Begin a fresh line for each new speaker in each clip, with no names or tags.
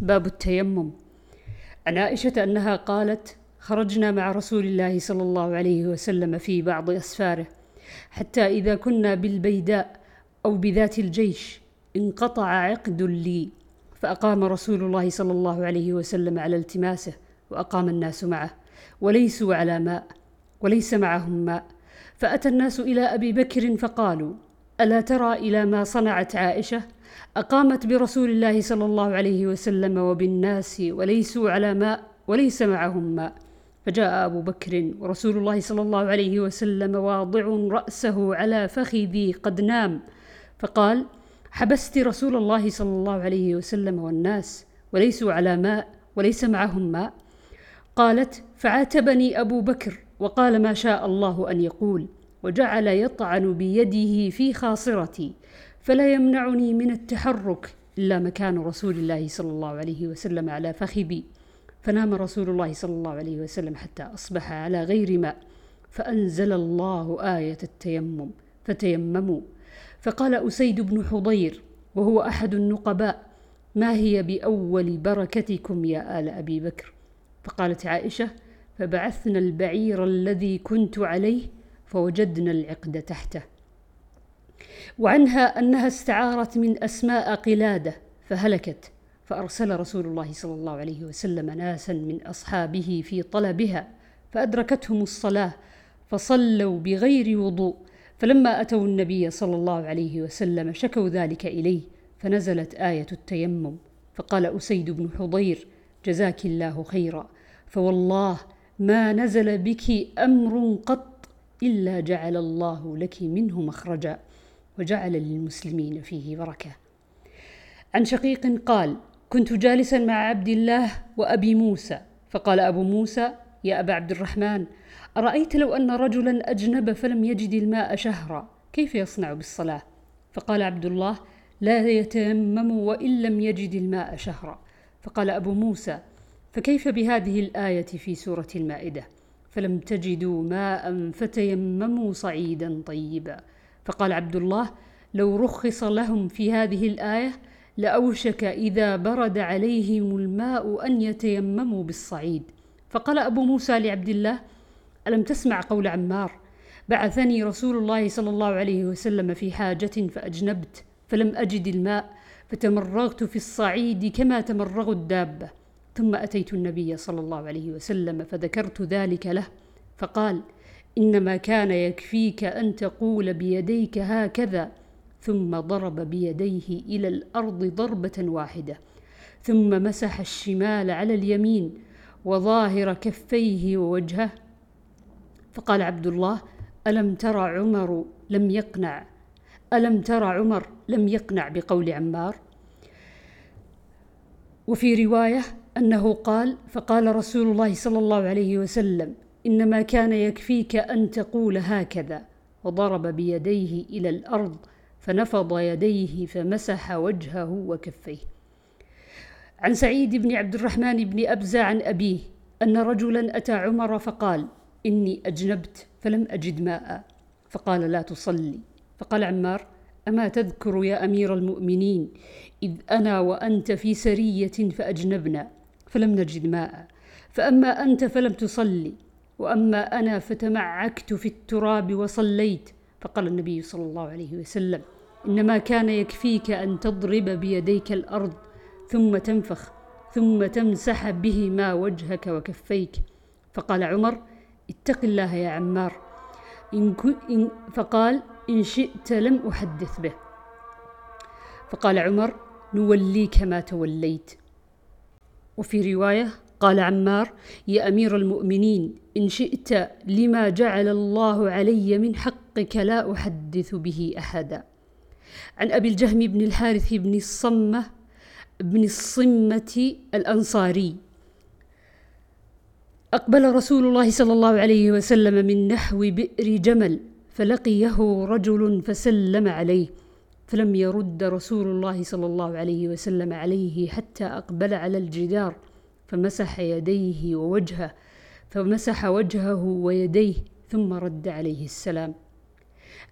باب التيمم. عن عائشة أنها قالت: خرجنا مع رسول الله صلى الله عليه وسلم في بعض أسفاره حتى إذا كنا بالبيداء أو بذات الجيش انقطع عقد لي. فأقام رسول الله صلى الله عليه وسلم على التماسه وأقام الناس معه وليسوا على ماء وليس معهم ماء. فأتى الناس إلى أبي بكر فقالوا ألا ترى إلى ما صنعت عائشة؟ أقامت برسول الله صلى الله عليه وسلم وبالناس وليسوا على ماء وليس معهم ماء فجاء أبو بكر ورسول الله صلى الله عليه وسلم واضع رأسه على فخذي قد نام فقال حبست رسول الله صلى الله عليه وسلم والناس وليسوا على ماء وليس معهم ماء قالت فعاتبني أبو بكر وقال ما شاء الله أن يقول وجعل يطعن بيده في خاصرتي. فلا يمنعني من التحرك إلا مكان رسول الله صلى الله عليه وسلم على فخذي فنام رسول الله صلى الله عليه وسلم حتى أصبح على غير ماء. فأنزل الله آية التيمم فتيمموا. فقال أسيد بن حضير وهو أحد النقباء ما هي بأول بركتكم يا آل أبي بكر؟ فقالت عائشة فبعثنا البعير الذي كنت عليه فوجدنا العقد تحته. وعنها أنها استعارت من أسماء قلادة فهلكت فأرسل رسول الله صلى الله عليه وسلم ناسا من أصحابه في طلبها فأدركتهم الصلاة فصلوا بغير وضوء فلما أتوا النبي صلى الله عليه وسلم شكوا ذلك إليه فنزلت آية التيمم فقال أسيد بن حضير جزاك الله خيرا فوالله ما نزل بك أمر قط إلا جعل الله لك منه مخرجا. وجعل للمسلمين فيه بركة. عن شقيق قال كنت جالسا مع عبد الله وأبي موسى. فقال أبو موسى يا أبا عبد الرحمن أرأيت لو أن رجلا أجنب فلم يجد الماء شهرا كيف يصنع بالصلاة فقال عبد الله لا يتيمم وإن لم يجد الماء شهرا. فقال أبو موسى فكيف بهذه الآية في سورة المائدة؟ فلم تجدوا ماء فتيمموا صعيدا طيبا. فقال عبد الله لو رخص لهم في هذه الآية لأوشك إذا برد عليهم الماء أن يتيمموا بالصعيد. فقال أبو موسى لعبد الله ألم تسمع قول عمار بعثني رسول الله صلى الله عليه وسلم في حاجة فأجنبت فلم أجد الماء فتمرغت في الصعيد كما تمرغ الدابة. ثم أتيت النبي صلى الله عليه وسلم فذكرت ذلك له فقال إنما كان يكفيك أن تقول بيديك هكذا ثم ضرب بيديه إلى الأرض ضربة واحدة ثم مسح الشمال على اليمين وظاهر كفيه ووجهه. فقال عبد الله ألم ترى عمر لم يقنع؟ ألم ترى عمر لم يقنع بقول عمار؟ وفي رواية أنه قال فقال رسول الله صلى الله عليه وسلم إنما كان يكفيك أن تقول هكذا. وضرب بيديه إلى الأرض فنفض يديه فمسح وجهه وكفيه. عن سعيد بن عبد الرحمن بن أبزة عن أبيه أن رجلا أتى عمر فقال إني أجنبت فلم أجد ماء. فقال لا تصلي. فقال عمار أما تذكر يا أمير المؤمنين إذ أنا وأنت في سرية فأجنبنا فلم نجد ماء. فأما أنت فلم تصلي. وأما أنا فتمعكت في التراب وصليت فقال النبي صلى الله عليه وسلم إنما كان يكفيك أن تضرب بيديك الأرض ثم تنفخ ثم تمسح بهما وجهك وكفيك. فقال عمر اتق الله يا عمار. إن, إن فقال إن شئت لم أحدث به. فقال عمر نوليك ما توليت. وفي رواية قال عمار يا أمير المؤمنين إن شئت لما جعل الله علي من حقك لا أحدث به أحدا. عن أبي الجهم بن الحارث بن الصمة بن الصمة الأنصاري. أقبل رسول الله صلى الله عليه وسلم من نحو بئر جمل فلقيه رجل فسلم عليه فلم يرد رسول الله صلى الله عليه وسلم عليه حتى أقبل على الجدار. فمسح يديه ووجهه فمسح وجهه ويديه ثم رد عليه السلام.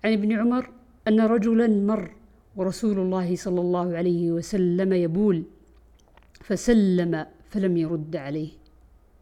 عن ابن عمر أن رجلا مر ورسول الله صلى الله عليه وسلم يبول فسلم فلم يرد عليه.